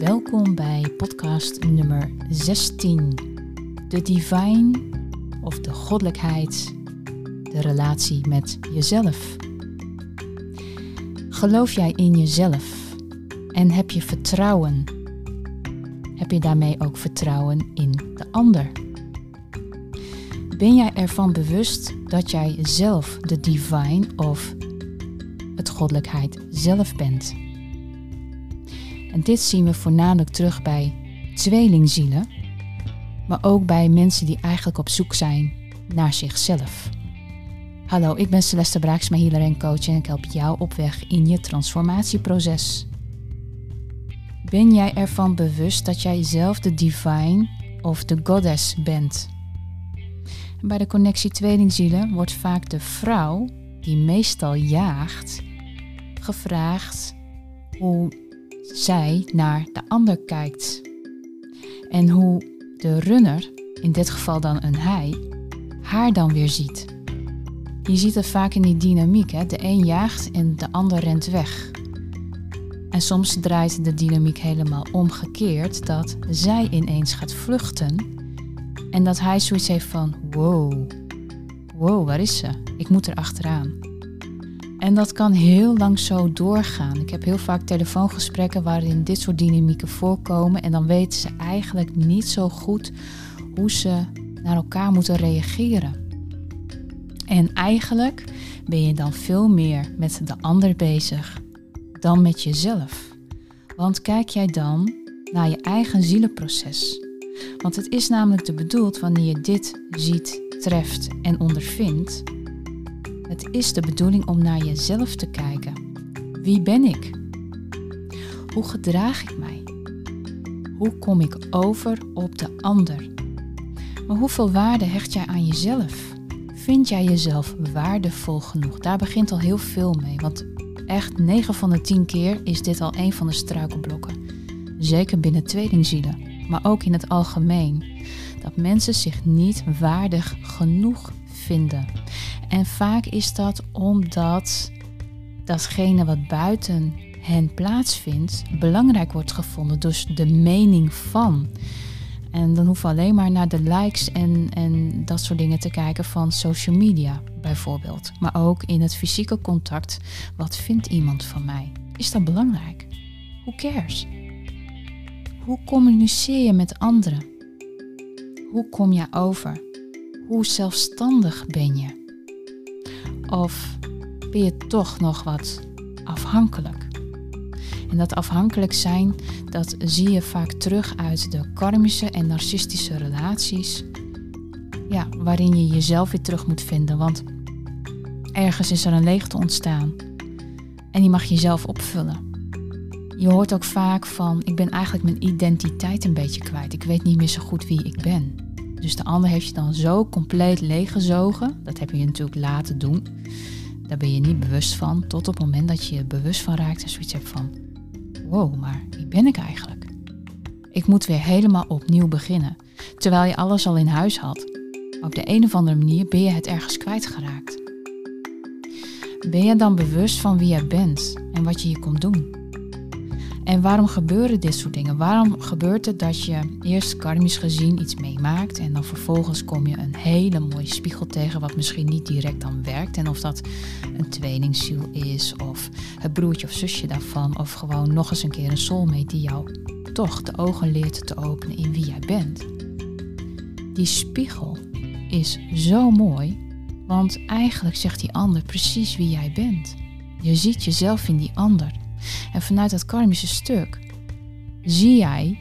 Welkom bij podcast nummer 16. De divine of de goddelijkheid, de relatie met jezelf. Geloof jij in jezelf en heb je vertrouwen? Heb je daarmee ook vertrouwen in de ander? Ben jij ervan bewust dat jij zelf de divine of het goddelijkheid zelf bent? En dit zien we voornamelijk terug bij tweelingzielen, maar ook bij mensen die eigenlijk op zoek zijn naar zichzelf. Hallo, ik ben Celeste Braaksma, healer en coach en ik help jou op weg in je transformatieproces. Ben jij ervan bewust dat jij zelf de divine of de goddess bent? En bij de connectie tweelingzielen wordt vaak de vrouw, die meestal jaagt, gevraagd hoe zij naar de ander kijkt. En hoe de runner, in dit geval dan een hij, haar dan weer ziet. Je ziet het vaak in die dynamiek. Hè? De een jaagt en de ander rent weg. En soms draait de dynamiek helemaal omgekeerd dat zij ineens gaat vluchten en dat hij zoiets heeft van wow, wow, waar is ze? Ik moet er achteraan. En dat kan heel lang zo doorgaan. Ik heb heel vaak telefoongesprekken waarin dit soort dynamieken voorkomen en dan weten ze eigenlijk niet zo goed hoe ze naar elkaar moeten reageren. En eigenlijk ben je dan veel meer met de ander bezig dan met jezelf. Want kijk jij dan naar je eigen zielenproces. Want het is namelijk de bedoeld wanneer je dit ziet, treft en ondervindt, het is de bedoeling om naar jezelf te kijken. Wie ben ik? Hoe gedraag ik mij? Hoe kom ik over op de ander? Maar hoeveel waarde hecht jij aan jezelf? Vind jij jezelf waardevol genoeg? Daar begint al heel veel mee. Want echt 9 van de 10 keer is dit al een van de struikelblokken. Zeker binnen tweelingzielen, maar ook in het algemeen. Dat mensen zich niet waardig genoeg vinden. En vaak is dat omdat datgene wat buiten hen plaatsvindt belangrijk wordt gevonden. Dus de mening van. En dan hoeven we alleen maar naar de likes en, en dat soort dingen te kijken van social media bijvoorbeeld. Maar ook in het fysieke contact. Wat vindt iemand van mij? Is dat belangrijk? Who cares? Hoe communiceer je met anderen? Hoe kom je over? Hoe zelfstandig ben je? Of ben je toch nog wat afhankelijk? En dat afhankelijk zijn, dat zie je vaak terug uit de karmische en narcistische relaties. Ja, waarin je jezelf weer terug moet vinden. Want ergens is er een leegte ontstaan. En die mag je zelf opvullen. Je hoort ook vaak van, ik ben eigenlijk mijn identiteit een beetje kwijt. Ik weet niet meer zo goed wie ik ben. Dus de ander heeft je dan zo compleet leeggezogen. Dat heb je natuurlijk laten doen. Daar ben je niet bewust van. Tot op het moment dat je je bewust van raakt en zoiets hebt van... Wow, maar wie ben ik eigenlijk? Ik moet weer helemaal opnieuw beginnen. Terwijl je alles al in huis had. Maar op de een of andere manier ben je het ergens kwijtgeraakt. Ben je dan bewust van wie je bent en wat je hier komt doen? En waarom gebeuren dit soort dingen? Waarom gebeurt het dat je eerst karmisch gezien iets meemaakt en dan vervolgens kom je een hele mooie spiegel tegen wat misschien niet direct dan werkt en of dat een tweelingziel is of het broertje of zusje daarvan of gewoon nog eens een keer een soulmate die jou toch de ogen leert te openen in wie jij bent. Die spiegel is zo mooi, want eigenlijk zegt die ander precies wie jij bent. Je ziet jezelf in die ander. En vanuit dat karmische stuk zie jij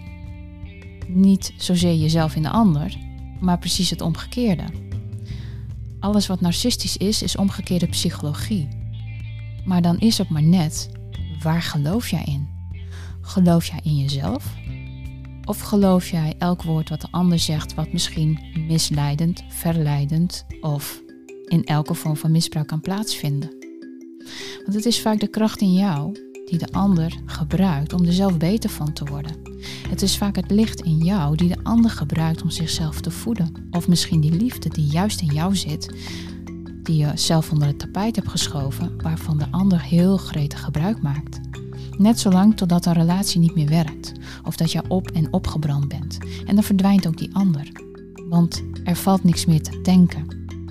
niet zozeer jezelf in de ander, maar precies het omgekeerde. Alles wat narcistisch is, is omgekeerde psychologie. Maar dan is het maar net, waar geloof jij in? Geloof jij in jezelf? Of geloof jij elk woord wat de ander zegt, wat misschien misleidend, verleidend of in elke vorm van misbruik kan plaatsvinden? Want het is vaak de kracht in jou die de ander gebruikt om er zelf beter van te worden. Het is vaak het licht in jou die de ander gebruikt om zichzelf te voeden. Of misschien die liefde die juist in jou zit, die je zelf onder het tapijt hebt geschoven, waarvan de ander heel gretig gebruik maakt. Net zolang totdat een relatie niet meer werkt. Of dat je op en opgebrand bent. En dan verdwijnt ook die ander. Want er valt niks meer te denken.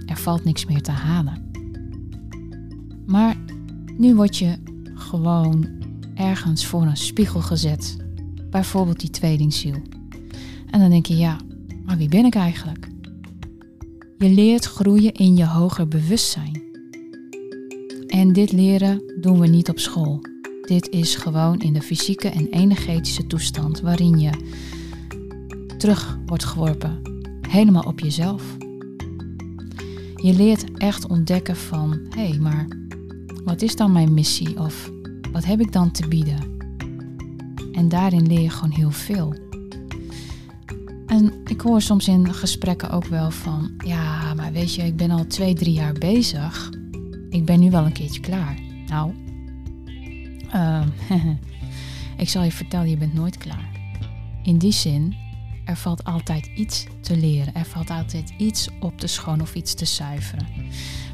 Er valt niks meer te halen. Maar nu word je gewoon ergens voor een spiegel gezet. Bijvoorbeeld die tweelingziel. En dan denk je, ja, maar wie ben ik eigenlijk? Je leert groeien in je hoger bewustzijn. En dit leren doen we niet op school. Dit is gewoon in de fysieke en energetische toestand waarin je terug wordt geworpen, helemaal op jezelf. Je leert echt ontdekken van, hé, hey, maar wat is dan mijn missie of wat heb ik dan te bieden? En daarin leer je gewoon heel veel. En ik hoor soms in gesprekken ook wel van, ja, maar weet je, ik ben al twee, drie jaar bezig. Ik ben nu wel een keertje klaar. Nou, uh, ik zal je vertellen, je bent nooit klaar. In die zin, er valt altijd iets te leren. Er valt altijd iets op te schoon of iets te zuiveren.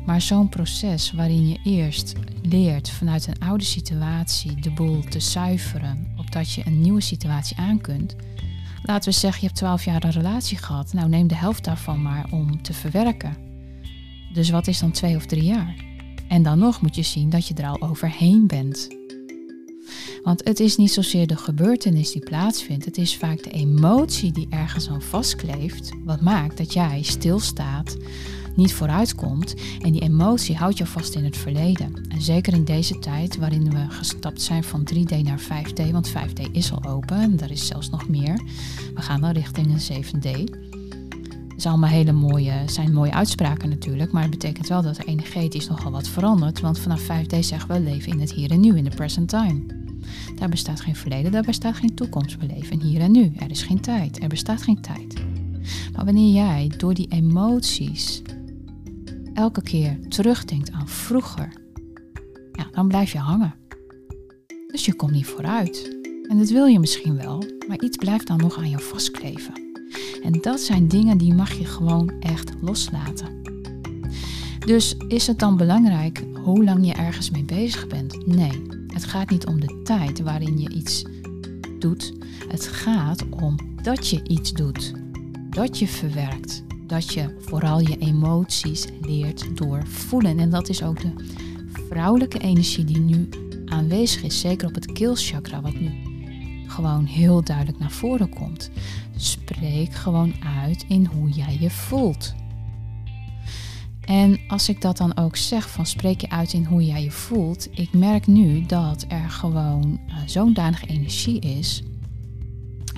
Maar zo'n proces waarin je eerst leert vanuit een oude situatie de boel te zuiveren, opdat je een nieuwe situatie aan kunt. Laten we zeggen, je hebt 12 jaar een relatie gehad. Nou, neem de helft daarvan maar om te verwerken. Dus wat is dan twee of drie jaar? En dan nog moet je zien dat je er al overheen bent. Want het is niet zozeer de gebeurtenis die plaatsvindt, het is vaak de emotie die ergens aan vastkleeft, wat maakt dat jij stilstaat, niet vooruitkomt en die emotie houdt je vast in het verleden. En zeker in deze tijd waarin we gestapt zijn van 3D naar 5D, want 5D is al open en er is zelfs nog meer. We gaan wel richting een 7D. Het zijn allemaal hele mooie, zijn mooie uitspraken natuurlijk, maar het betekent wel dat er energetisch nogal wat verandert, want vanaf 5D zeggen we leven in het hier en nu, in de present time. Daar bestaat geen verleden, daar bestaat geen toekomst. We leven hier en nu. Er is geen tijd, er bestaat geen tijd. Maar wanneer jij door die emoties elke keer terugdenkt aan vroeger, ja, dan blijf je hangen. Dus je komt niet vooruit. En dat wil je misschien wel, maar iets blijft dan nog aan je vastkleven. En dat zijn dingen die mag je gewoon echt loslaten. Dus is het dan belangrijk hoe lang je ergens mee bezig bent? Nee, het gaat niet om de tijd waarin je iets doet. Het gaat om dat je iets doet. Dat je verwerkt. Dat je vooral je emoties leert doorvoelen. En dat is ook de vrouwelijke energie die nu aanwezig is. Zeker op het keelchakra, wat nu gewoon heel duidelijk naar voren komt. Spreek gewoon uit in hoe jij je voelt. En als ik dat dan ook zeg, van spreek je uit in hoe jij je voelt, ik merk nu dat er gewoon uh, zo'n danige energie is.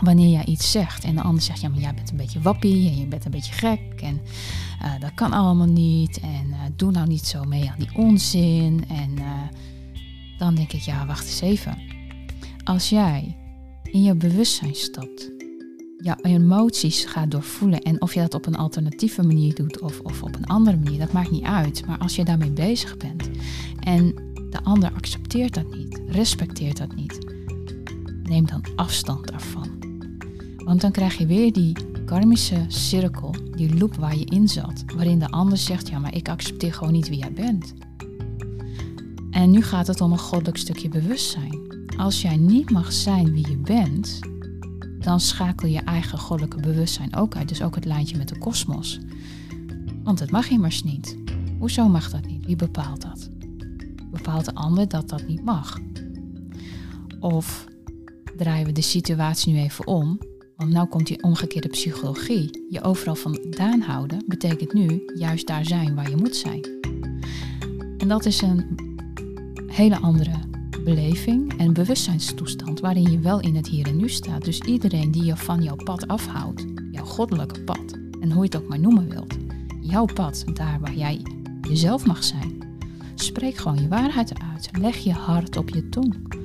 Wanneer jij iets zegt en de ander zegt, ja, maar jij bent een beetje wappie en je bent een beetje gek en uh, dat kan allemaal niet en uh, doe nou niet zo mee aan die onzin. En dan denk ik, ja, wacht eens even. Als jij in je bewustzijn stapt jouw emoties gaat doorvoelen. En of je dat op een alternatieve manier doet of, of op een andere manier, dat maakt niet uit. Maar als je daarmee bezig bent en de ander accepteert dat niet, respecteert dat niet, neem dan afstand daarvan. Want dan krijg je weer die karmische cirkel, die loop waar je in zat, waarin de ander zegt, ja maar ik accepteer gewoon niet wie jij bent. En nu gaat het om een goddelijk stukje bewustzijn. Als jij niet mag zijn wie je bent, dan schakel je eigen goddelijke bewustzijn ook uit. Dus ook het lijntje met de kosmos. Want het mag immers niet. Hoezo mag dat niet? Wie bepaalt dat? Bepaalt de ander dat dat niet mag? Of draaien we de situatie nu even om? Want nu komt die omgekeerde psychologie. Je overal vandaan houden betekent nu juist daar zijn waar je moet zijn. En dat is een hele andere beleving en bewustzijnstoestand waarin je wel in het hier en nu staat. Dus iedereen die je van jouw pad afhoudt, jouw goddelijke pad, en hoe je het ook maar noemen wilt, jouw pad, daar waar jij jezelf mag zijn. Spreek gewoon je waarheid uit. Leg je hart op je tong.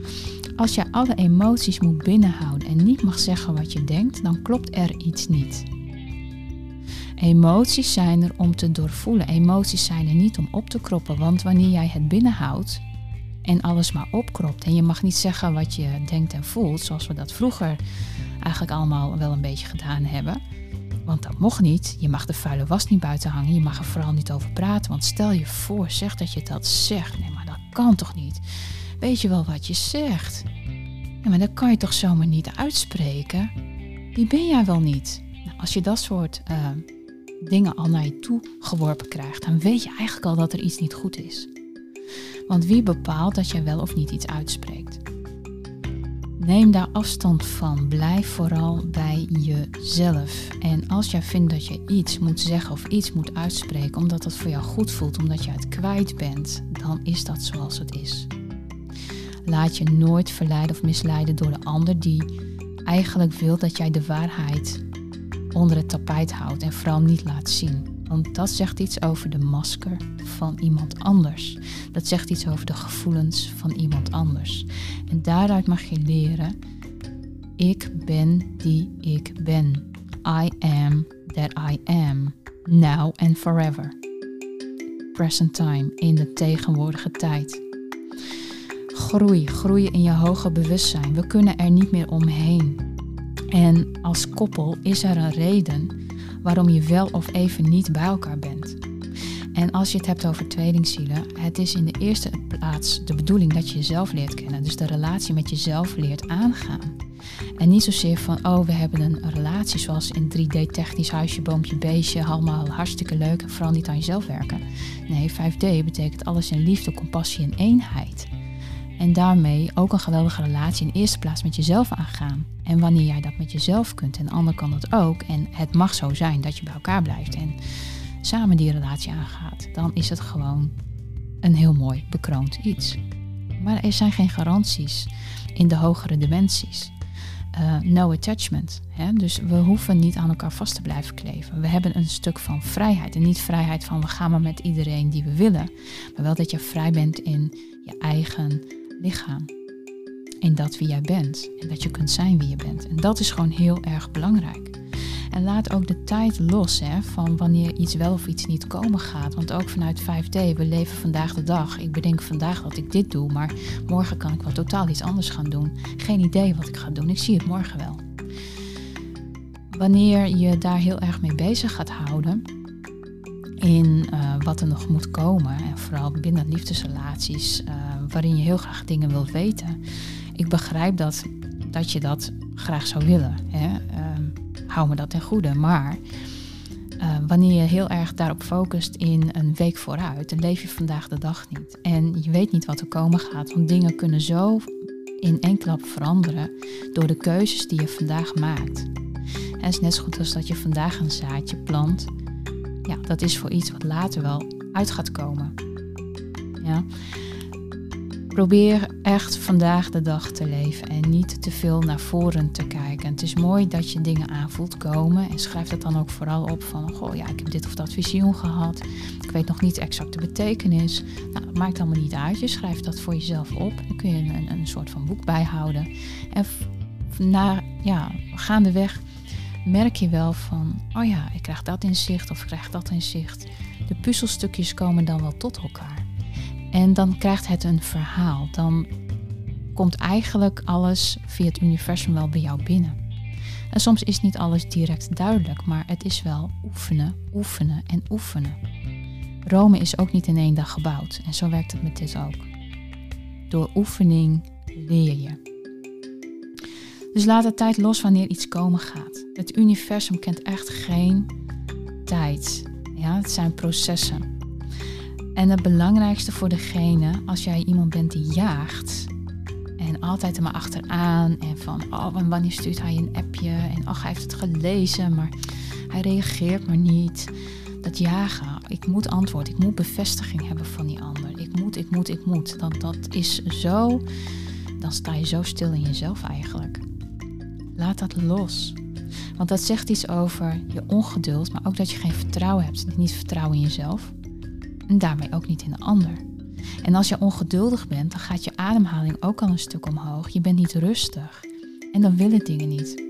Als je alle emoties moet binnenhouden en niet mag zeggen wat je denkt, dan klopt er iets niet. Emoties zijn er om te doorvoelen. Emoties zijn er niet om op te kroppen, want wanneer jij het binnenhoudt, en alles maar opkropt. En je mag niet zeggen wat je denkt en voelt, zoals we dat vroeger eigenlijk allemaal wel een beetje gedaan hebben. Want dat mocht niet. Je mag de vuile was niet buiten hangen. Je mag er vooral niet over praten. Want stel je voor, zeg dat je dat zegt. Nee, maar dat kan toch niet? Weet je wel wat je zegt? Ja, maar dat kan je toch zomaar niet uitspreken? Wie ben jij wel niet? Nou, als je dat soort uh, dingen al naar je toe geworpen krijgt, dan weet je eigenlijk al dat er iets niet goed is. Want wie bepaalt dat jij wel of niet iets uitspreekt? Neem daar afstand van. Blijf vooral bij jezelf. En als jij vindt dat je iets moet zeggen of iets moet uitspreken omdat het voor jou goed voelt, omdat je het kwijt bent, dan is dat zoals het is. Laat je nooit verleiden of misleiden door de ander die eigenlijk wil dat jij de waarheid onder het tapijt houdt en vooral niet laat zien. Want dat zegt iets over de masker van iemand anders. Dat zegt iets over de gevoelens van iemand anders. En daaruit mag je leren: ik ben die ik ben. I am that I am. Now and forever. Present time in de tegenwoordige tijd. Groei, groei in je hoger bewustzijn. We kunnen er niet meer omheen. En als koppel is er een reden waarom je wel of even niet bij elkaar bent. En als je het hebt over tweelingzielen, het is in de eerste plaats de bedoeling dat je jezelf leert kennen. Dus de relatie met jezelf leert aangaan. En niet zozeer van, oh, we hebben een relatie zoals in 3D technisch huisje, boompje, beestje, allemaal hartstikke leuk en vooral niet aan jezelf werken. Nee, 5D betekent alles in liefde, compassie en eenheid. En daarmee ook een geweldige relatie in eerste plaats met jezelf aangaan. En wanneer jij dat met jezelf kunt en de ander kan dat ook. En het mag zo zijn dat je bij elkaar blijft en samen die relatie aangaat. Dan is het gewoon een heel mooi bekroond iets. Maar er zijn geen garanties in de hogere dimensies. Uh, no attachment. Hè? Dus we hoeven niet aan elkaar vast te blijven kleven. We hebben een stuk van vrijheid. En niet vrijheid van we gaan maar met iedereen die we willen. Maar wel dat je vrij bent in je eigen lichaam. In dat wie jij bent. En dat je kunt zijn wie je bent. En dat is gewoon heel erg belangrijk. En laat ook de tijd los hè, van wanneer iets wel of iets niet komen gaat. Want ook vanuit 5D, we leven vandaag de dag. Ik bedenk vandaag dat ik dit doe, maar morgen kan ik wel totaal iets anders gaan doen. Geen idee wat ik ga doen, ik zie het morgen wel. Wanneer je daar heel erg mee bezig gaat houden, in uh, wat er nog moet komen, en vooral binnen liefdesrelaties, uh, waarin je heel graag dingen wilt weten. Ik begrijp dat, dat je dat graag zou willen. Hè? Uh, hou me dat ten goede. Maar uh, wanneer je heel erg daarop focust in een week vooruit, dan leef je vandaag de dag niet. En je weet niet wat er komen gaat, want dingen kunnen zo in één klap veranderen door de keuzes die je vandaag maakt. het is net zo goed als dat je vandaag een zaadje plant. Ja, dat is voor iets wat later wel uit gaat komen. Ja. Probeer echt vandaag de dag te leven en niet te veel naar voren te kijken. Het is mooi dat je dingen aanvoelt komen en schrijf dat dan ook vooral op van, goh ja, ik heb dit of dat visioen gehad. Ik weet nog niet exact de betekenis. Nou, maakt allemaal niet uit. Je schrijft dat voor jezelf op. Dan kun je een, een soort van boek bijhouden. En na, ja, gaandeweg merk je wel van, oh ja, ik krijg dat inzicht of ik krijg dat inzicht. De puzzelstukjes komen dan wel tot elkaar. En dan krijgt het een verhaal. Dan komt eigenlijk alles via het universum wel bij jou binnen. En soms is niet alles direct duidelijk, maar het is wel oefenen, oefenen en oefenen. Rome is ook niet in één dag gebouwd en zo werkt het met dit ook. Door oefening leer je. Dus laat de tijd los wanneer iets komen gaat. Het universum kent echt geen tijd. Ja, het zijn processen. En het belangrijkste voor degene, als jij iemand bent die jaagt en altijd er maar achteraan en van, oh, wanneer stuurt hij een appje en ach, hij heeft het gelezen, maar hij reageert maar niet. Dat jagen, ik moet antwoord, ik moet bevestiging hebben van die ander. Ik moet, ik moet, ik moet. Dat, dat is zo, dan sta je zo stil in jezelf eigenlijk. Laat dat los. Want dat zegt iets over je ongeduld, maar ook dat je geen vertrouwen hebt. Niet vertrouwen in jezelf, en daarmee ook niet in de ander. En als je ongeduldig bent, dan gaat je ademhaling ook al een stuk omhoog. Je bent niet rustig. En dan willen dingen niet.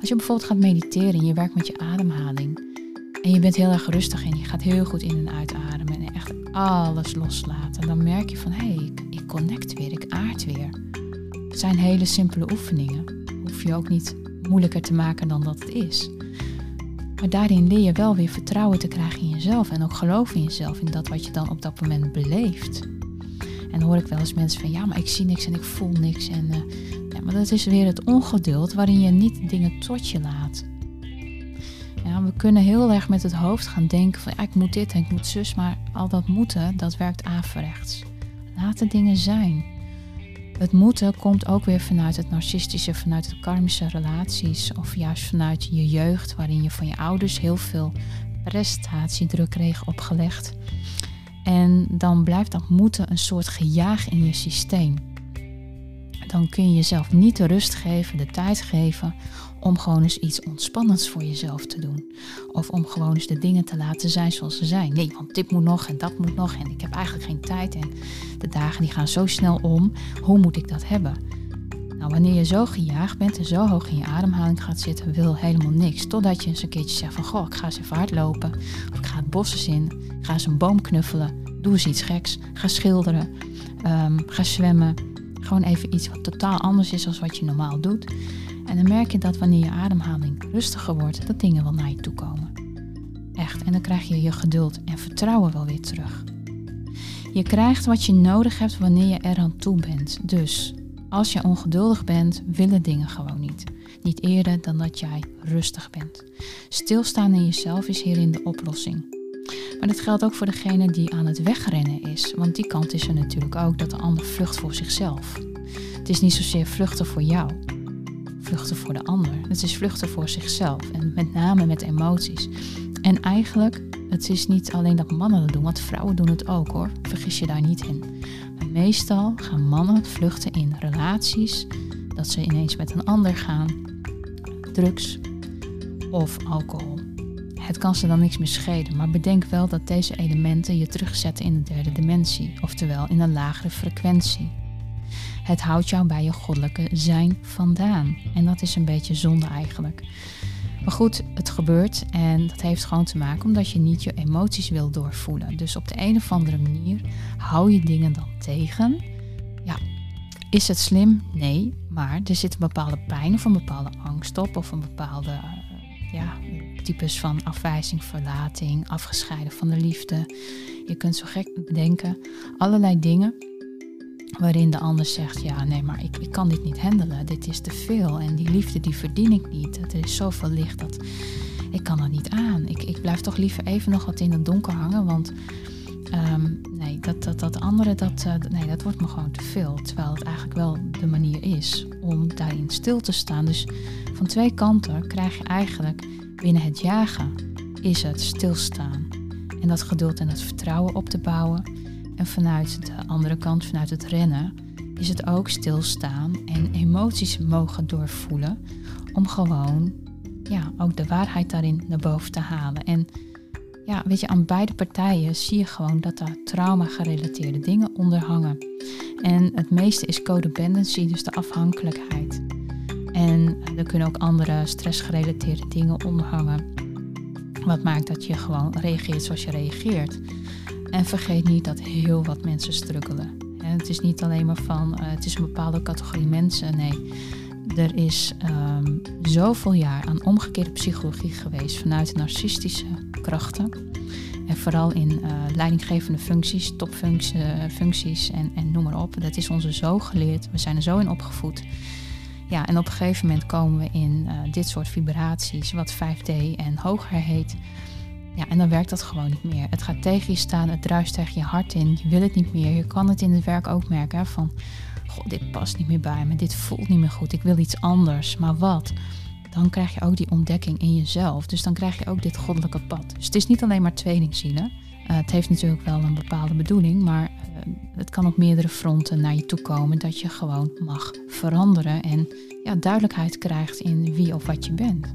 Als je bijvoorbeeld gaat mediteren en je werkt met je ademhaling. En je bent heel erg rustig en je gaat heel goed in en uitademen. En echt alles loslaten. Dan merk je van hé, hey, ik, ik connect weer, ik aard weer. Het zijn hele simpele oefeningen. Hoef je ook niet moeilijker te maken dan dat het is. Maar daarin leer je wel weer vertrouwen te krijgen in jezelf en ook geloof in jezelf, in dat wat je dan op dat moment beleeft. En hoor ik wel eens mensen van ja, maar ik zie niks en ik voel niks. En, uh, ja, maar dat is weer het ongeduld waarin je niet dingen tot je laat. Ja, we kunnen heel erg met het hoofd gaan denken van ja, ik moet dit en ik moet zus, maar al dat moeten, dat werkt averechts. Laat de dingen zijn. Het moeten komt ook weer vanuit het narcistische, vanuit de karmische relaties of juist vanuit je jeugd, waarin je van je ouders heel veel prestatiedruk kreeg opgelegd. En dan blijft dat moeten een soort gejaag in je systeem. Dan kun je jezelf niet de rust geven, de tijd geven om gewoon eens iets ontspannends voor jezelf te doen. Of om gewoon eens de dingen te laten zijn zoals ze zijn. Nee, want dit moet nog en dat moet nog en ik heb eigenlijk geen tijd en de dagen die gaan zo snel om. Hoe moet ik dat hebben? Nou, wanneer je zo gejaagd bent en zo hoog in je ademhaling gaat zitten, wil helemaal niks. Totdat je eens een keertje zegt van, goh, ik ga eens even hardlopen. Of ik ga het bos in, ga eens een boom knuffelen. Doe eens iets geks. Ga schilderen. Um, ga zwemmen. Gewoon even iets wat totaal anders is dan wat je normaal doet. En dan merk je dat wanneer je ademhaling rustiger wordt, dat dingen wel naar je toe komen. Echt. En dan krijg je je geduld en vertrouwen wel weer terug. Je krijgt wat je nodig hebt wanneer je eraan toe bent. Dus als je ongeduldig bent, willen dingen gewoon niet. Niet eerder dan dat jij rustig bent. Stilstaan in jezelf is hierin de oplossing. Maar dat geldt ook voor degene die aan het wegrennen is. Want die kant is er natuurlijk ook dat de ander vlucht voor zichzelf. Het is niet zozeer vluchten voor jou, vluchten voor de ander. Het is vluchten voor zichzelf en met name met emoties. En eigenlijk, het is niet alleen dat mannen dat doen, want vrouwen doen het ook hoor. Vergis je daar niet in. Maar meestal gaan mannen vluchten in relaties, dat ze ineens met een ander gaan, drugs of alcohol. Het kan ze dan niks meer schelen, maar bedenk wel dat deze elementen je terugzetten in de derde dimensie, oftewel in een lagere frequentie. Het houdt jou bij je goddelijke zijn vandaan. En dat is een beetje zonde eigenlijk. Maar goed, het gebeurt en dat heeft gewoon te maken omdat je niet je emoties wil doorvoelen. Dus op de een of andere manier hou je dingen dan tegen. Ja, is het slim? Nee, maar er zit een bepaalde pijn of een bepaalde angst op of een bepaalde eh, ja, types van afwijzing, verlating, afgescheiden van de liefde. Je kunt zo gek bedenken, allerlei dingen waarin de ander zegt, ja nee, maar ik, ik kan dit niet handelen, dit is te veel en die liefde die verdien ik niet. Er is zoveel licht dat ik kan er niet aan. Ik, ik blijf toch liever even nog wat in het donker hangen, want ehm, nee, dat, dat, dat andere, dat, uh, nee, dat wordt me gewoon te veel. Terwijl het eigenlijk wel de manier is om daarin stil te staan. Dus van twee kanten krijg je eigenlijk binnen het jagen, is het stilstaan. En dat geduld en dat vertrouwen op te bouwen. En vanuit de andere kant, vanuit het rennen, is het ook stilstaan en emoties mogen doorvoelen. Om gewoon ja, ook de waarheid daarin naar boven te halen. En ja, weet je, aan beide partijen zie je gewoon dat er trauma-gerelateerde dingen onder hangen. En het meeste is codependency, dus de afhankelijkheid. En er kunnen ook andere stressgerelateerde dingen onder hangen. Wat maakt dat je gewoon reageert zoals je reageert. En vergeet niet dat heel wat mensen struggelen. Het is niet alleen maar van uh, het is een bepaalde categorie mensen. Nee, er is um, zoveel jaar aan omgekeerde psychologie geweest vanuit narcistische krachten. En vooral in uh, leidinggevende functies, topfuncties en, en noem maar op. Dat is ons zo geleerd. We zijn er zo in opgevoed. Ja, en op een gegeven moment komen we in dit soort vibraties, wat 5D en hoger heet. Ja, en dan werkt dat gewoon niet meer. Het gaat tegen je staan, het druist tegen je hart in. Je wil het niet meer. Je kan het in het werk ook merken van, god, dit past niet meer bij me. Dit voelt niet meer goed. Ik wil iets anders. Maar wat? Dan krijg je ook die ontdekking in jezelf. Dus dan krijg je ook dit goddelijke pad. Dus het is niet alleen maar tweelingzielen. Uh, het heeft natuurlijk wel een bepaalde bedoeling, maar uh, het kan op meerdere fronten naar je toe komen dat je gewoon mag veranderen en ja, duidelijkheid krijgt in wie of wat je bent.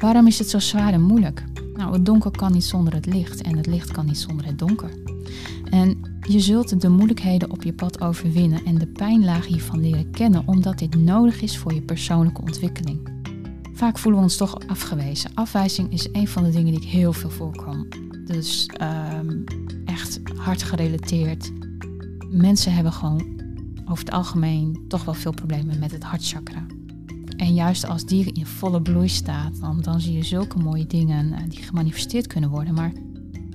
Waarom is het zo zwaar en moeilijk? Nou, het donker kan niet zonder het licht en het licht kan niet zonder het donker. En je zult de moeilijkheden op je pad overwinnen en de pijnlaag hiervan leren kennen, omdat dit nodig is voor je persoonlijke ontwikkeling. Vaak voelen we ons toch afgewezen. Afwijzing is een van de dingen die ik heel veel voorkom. Dus um, echt hard gerelateerd. Mensen hebben gewoon over het algemeen toch wel veel problemen met het hartchakra. En juist als die in volle bloei staat, dan, dan zie je zulke mooie dingen uh, die gemanifesteerd kunnen worden. Maar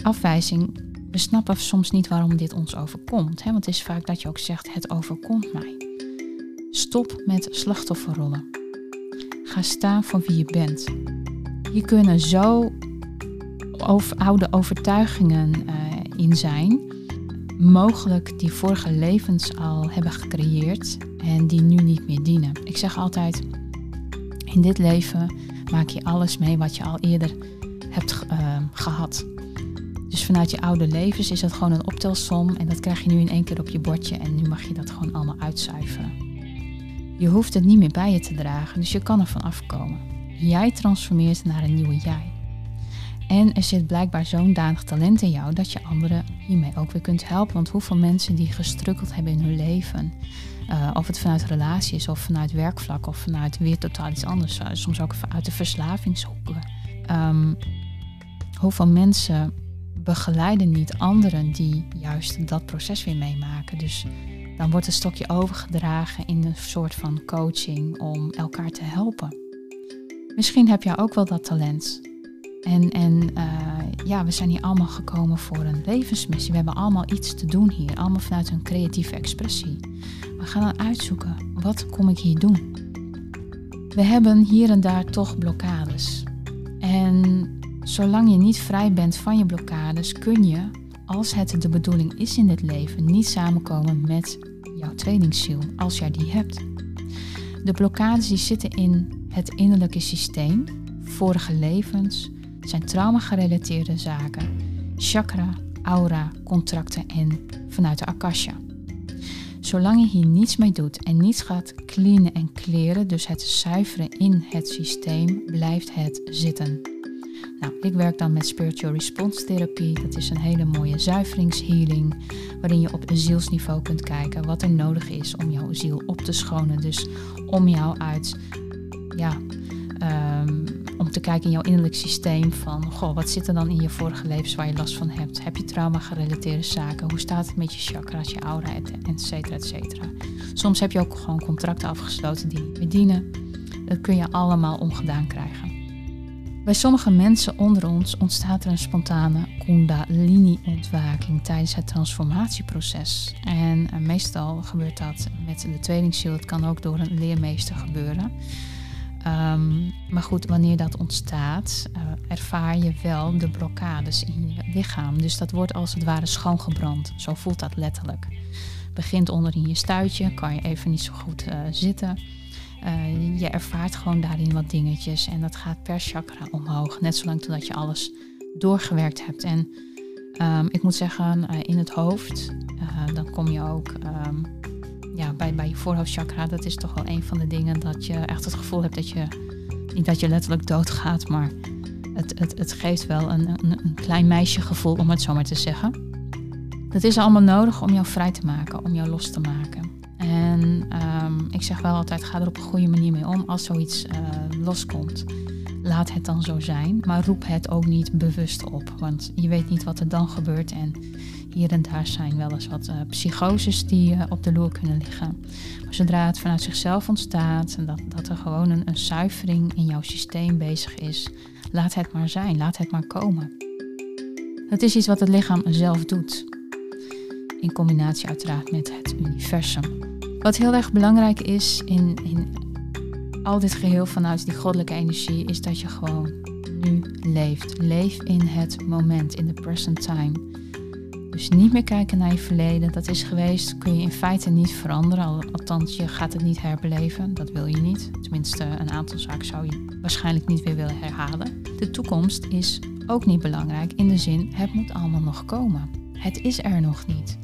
afwijzing we snappen soms niet waarom dit ons overkomt. Hè? Want het is vaak dat je ook zegt, het overkomt mij. Stop met slachtofferrollen. Ga staan voor wie je bent. Je kunnen zo oude overtuigingen uh, in zijn, mogelijk die vorige levens al hebben gecreëerd en die nu niet meer dienen. Ik zeg altijd, in dit leven maak je alles mee wat je al eerder hebt uh, gehad. Dus vanuit je oude levens is dat gewoon een optelsom en dat krijg je nu in één keer op je bordje en nu mag je dat gewoon allemaal uitzuiveren. Je hoeft het niet meer bij je te dragen, dus je kan er van afkomen. Jij transformeert naar een nieuwe jij. En er zit blijkbaar zo'n danig talent in jou dat je anderen hiermee ook weer kunt helpen. Want hoeveel mensen die gestrukkeld hebben in hun leven, uh, of het vanuit relatie is, of vanuit werkvlak, of vanuit weer totaal iets anders, uh, soms ook uit de verslavingshoeken. Um, hoeveel mensen begeleiden niet anderen die juist dat proces weer meemaken. Dus dan wordt het stokje overgedragen in een soort van coaching om elkaar te helpen. Misschien heb jij ook wel dat talent. En, en uh, ja, we zijn hier allemaal gekomen voor een levensmissie. We hebben allemaal iets te doen hier, allemaal vanuit een creatieve expressie. We gaan dan uitzoeken, wat kom ik hier doen? We hebben hier en daar toch blokkades. En Zolang je niet vrij bent van je blokkades, kun je, als het de bedoeling is in dit leven, niet samenkomen met jouw tweelingziel, als jij die hebt. De blokkades die zitten in het innerlijke systeem, vorige levens, zijn trauma-gerelateerde zaken, chakra, aura, contracten en vanuit de akasha. Zolang je hier niets mee doet en niets gaat cleanen en kleren, dus het zuiveren in het systeem, blijft het zitten. Nou, ik werk dan met Spiritual Response Therapie. Dat is een hele mooie zuiveringshealing, waarin je op zielsniveau kunt kijken wat er nodig is om jouw ziel op te schonen. Dus om jou uit, ja, um, om te kijken in jouw innerlijk systeem van, goh, wat zit er dan in je vorige levens waar je last van hebt? Heb je trauma-gerelateerde zaken? Hoe staat het met je chakras, je aura, et cetera, et cetera. Soms heb je ook gewoon contracten afgesloten die niet meer dienen. Dat kun je allemaal omgedaan krijgen. Bij sommige mensen onder ons ontstaat er een spontane kundalini-ontwaking tijdens het transformatieproces. En uh, meestal gebeurt dat met de tweelingziel. Het kan ook door een leermeester gebeuren. Um, maar goed, wanneer dat ontstaat, uh, ervaar je wel de blokkades in je lichaam. Dus dat wordt als het ware schoongebrand. Zo voelt dat letterlijk. Begint onder in je stuitje, kan je even niet zo goed uh, zitten. Uh, je ervaart gewoon daarin wat dingetjes en dat gaat per chakra omhoog. Net zolang totdat je alles doorgewerkt hebt. En um, ik moet zeggen, in het hoofd, dan kom je ook um, ja, bij, bij je voorhoofdchakra. Dat is toch wel een van de dingen dat je echt het gevoel hebt dat je, niet dat je letterlijk doodgaat, maar het, het, het geeft wel een, een, een klein meisjegevoel, om het zo maar te zeggen. Dat is allemaal nodig om jou vrij te maken, om jou los te maken. En um, ik zeg wel altijd, ga er op een goede manier mee om als zoiets uh, loskomt. Laat het dan zo zijn, maar roep het ook niet bewust op. Want je weet niet wat er dan gebeurt. En hier en daar zijn wel eens wat uh, psychoses die uh, op de loer kunnen liggen. Maar zodra het vanuit zichzelf ontstaat en dat, dat er gewoon een, zuivering in jouw systeem bezig is, laat het maar zijn, laat het maar komen. Het is iets wat het lichaam zelf doet. In combinatie uiteraard met het universum. Wat heel erg belangrijk is in, in al dit geheel vanuit die goddelijke energie, is dat je gewoon nu leeft. Leef in het moment, in de present time. Dus niet meer kijken naar je verleden. Dat is geweest, kun je in feite niet veranderen. Althans, je gaat het niet herbeleven. Dat wil je niet. Tenminste, een aantal zaken zou je waarschijnlijk niet weer willen herhalen. De toekomst is ook niet belangrijk in de zin, het moet allemaal nog komen. Het is er nog niet.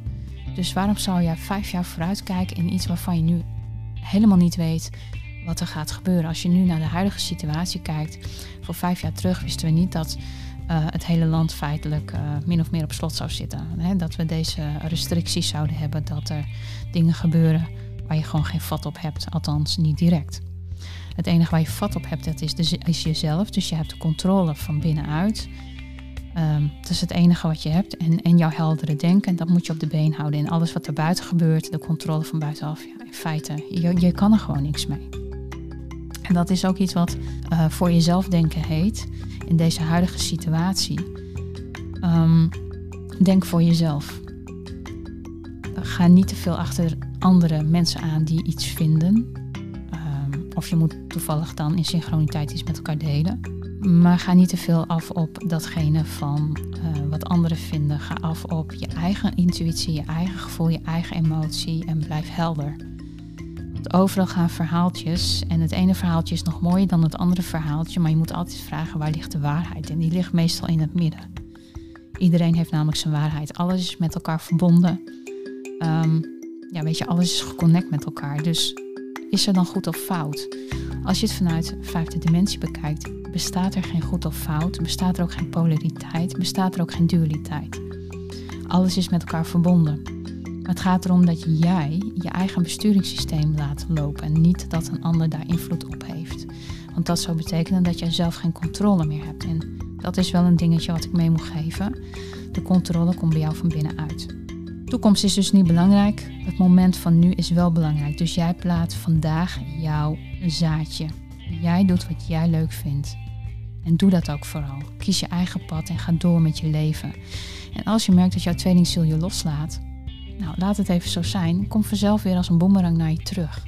Dus waarom zou jij vijf jaar vooruit kijken in iets waarvan je nu helemaal niet weet wat er gaat gebeuren? Als je nu naar de huidige situatie kijkt, voor vijf jaar terug wisten we niet dat het hele land feitelijk uh, min of meer op slot zou zitten. Hè? Dat we deze restricties zouden hebben, dat er dingen gebeuren waar je gewoon geen vat op hebt, althans niet direct. Het enige waar je vat op hebt, dat is, de, is jezelf. Dus je hebt de controle van binnenuit. Um, dat is het enige wat je hebt. En, en jouw heldere denken, dat moet je op de been houden. En alles wat er buiten gebeurt, de controle van buitenaf, ja, in feite, je, je kan er gewoon niks mee. En dat is ook iets wat uh, voor jezelf denken heet in deze huidige situatie. Um, denk voor jezelf. Ga niet te veel achter andere mensen aan die iets vinden. Ehm, of je moet toevallig dan in synchroniteit iets met elkaar delen. Maar ga niet te veel af op datgene van uh, wat anderen vinden. Ga af op je eigen intuïtie, je eigen gevoel, je eigen emotie en blijf helder. Overal gaan verhaaltjes en het ene verhaaltje is nog mooier dan het andere verhaaltje, maar je moet altijd vragen waar ligt de waarheid en die ligt meestal in het midden. Iedereen heeft namelijk zijn waarheid. Alles is met elkaar verbonden. Um, ja, weet je, alles is geconnect met elkaar. Dus is er dan goed of fout? Als je het vanuit vijfde dimensie bekijkt, bestaat er geen goed of fout, bestaat er ook geen polariteit, bestaat er ook geen dualiteit. Alles is met elkaar verbonden. Het gaat erom dat jij je eigen besturingssysteem laat lopen en niet dat een ander daar invloed op heeft. Want dat zou betekenen dat jij zelf geen controle meer hebt. En dat is wel een dingetje wat ik mee moet geven. De controle komt bij jou van binnenuit. Toekomst is dus niet belangrijk. Het moment van nu is wel belangrijk. Dus jij plaatst vandaag jouw zaadje. Jij doet wat jij leuk vindt. En doe dat ook vooral. Kies je eigen pad en ga door met je leven. En als je merkt dat jouw tweelingziel je loslaat, nou laat het even zo zijn. Kom vanzelf weer als een boemerang naar je terug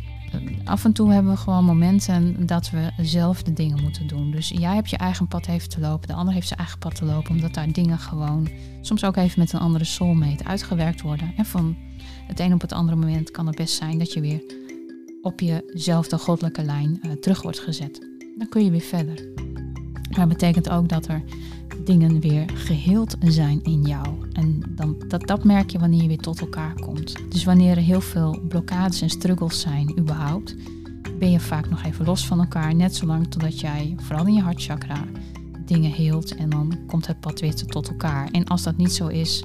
af en toe hebben we gewoon momenten dat we zelf de dingen moeten doen. Dus jij hebt je eigen pad even te lopen, de ander heeft zijn eigen pad te lopen, omdat daar dingen gewoon soms ook even met een andere soulmate uitgewerkt worden. En van het een op het andere moment kan het best zijn dat je weer op jezelfde goddelijke lijn uh, terug wordt gezet. Dan kun je weer verder. Maar dat betekent ook dat er dingen weer geheeld zijn in jou. En dan, dat, dat merk je wanneer je weer tot elkaar komt. Dus wanneer er heel veel blokkades en struggles zijn überhaupt, ben je vaak nog even los van elkaar. Net zolang totdat jij, vooral in je hartchakra, dingen heelt en dan komt het pad weer tot elkaar. En als dat niet zo is,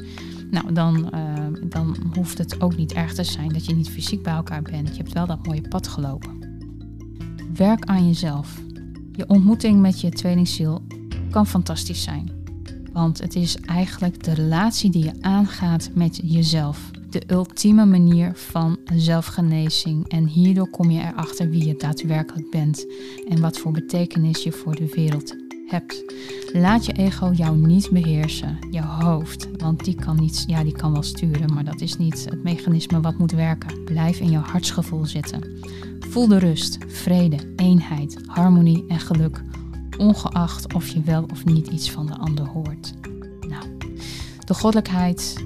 nou, dan, uh, dan hoeft het ook niet erg te zijn dat je niet fysiek bij elkaar bent. Je hebt wel dat mooie pad gelopen. Werk aan jezelf. Je ontmoeting met je tweelingziel kan fantastisch zijn. Want het is eigenlijk de relatie die je aangaat met jezelf. De ultieme manier van zelfgenezing. En hierdoor kom je erachter wie je daadwerkelijk bent en wat voor betekenis je voor de wereld hebt. Laat je ego jou niet beheersen, je hoofd, want die kan, niet, ja, die kan wel sturen, maar dat is niet het mechanisme wat moet werken. Blijf in je hartsgevoel zitten. Voel de rust, vrede, eenheid, harmonie en geluk ongeacht of je wel of niet iets van de ander hoort. Nou, de goddelijkheid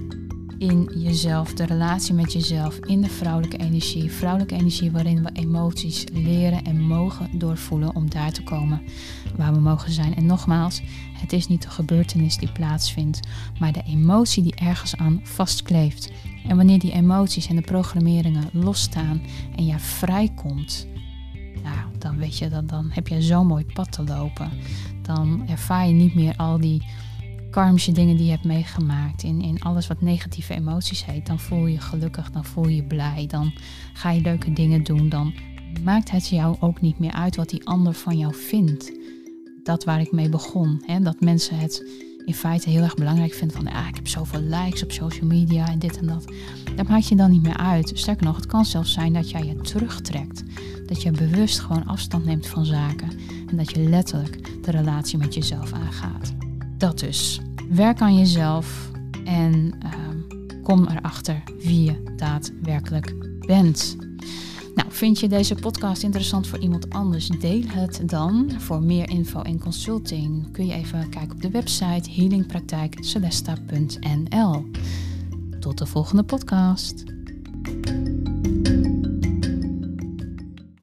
in jezelf, de relatie met jezelf, in de vrouwelijke energie. Vrouwelijke energie waarin we emoties leren en mogen doorvoelen om daar te komen waar we mogen zijn. En nogmaals, het is niet de gebeurtenis die plaatsvindt, maar de emotie die ergens aan vastkleeft. En wanneer die emoties en de programmeringen losstaan en jij vrijkomt, dan weet je, dan, dan heb je zo'n mooi pad te lopen. Dan ervaar je niet meer al die karmische dingen die je hebt meegemaakt. In, in alles wat negatieve emoties heet. Dan voel je gelukkig, dan voel je je blij. Dan ga je leuke dingen doen. Dan maakt het jou ook niet meer uit wat die ander van jou vindt. Dat waar ik mee begon. Hè? Dat mensen het in feite heel erg belangrijk vinden van ah, ik heb zoveel likes op social media en dit en dat. Dat maakt je dan niet meer uit. Sterker nog, het kan zelfs zijn dat jij je terugtrekt. Dat je bewust gewoon afstand neemt van zaken. En dat je letterlijk de relatie met jezelf aangaat. Dat dus. Werk aan jezelf en ehm, kom erachter wie je daadwerkelijk bent. Nou, vind je deze podcast interessant voor iemand anders? Deel het dan. Voor meer info en consulting kun je even kijken op de website healingpraktijkcelesta.nl. Tot de volgende podcast.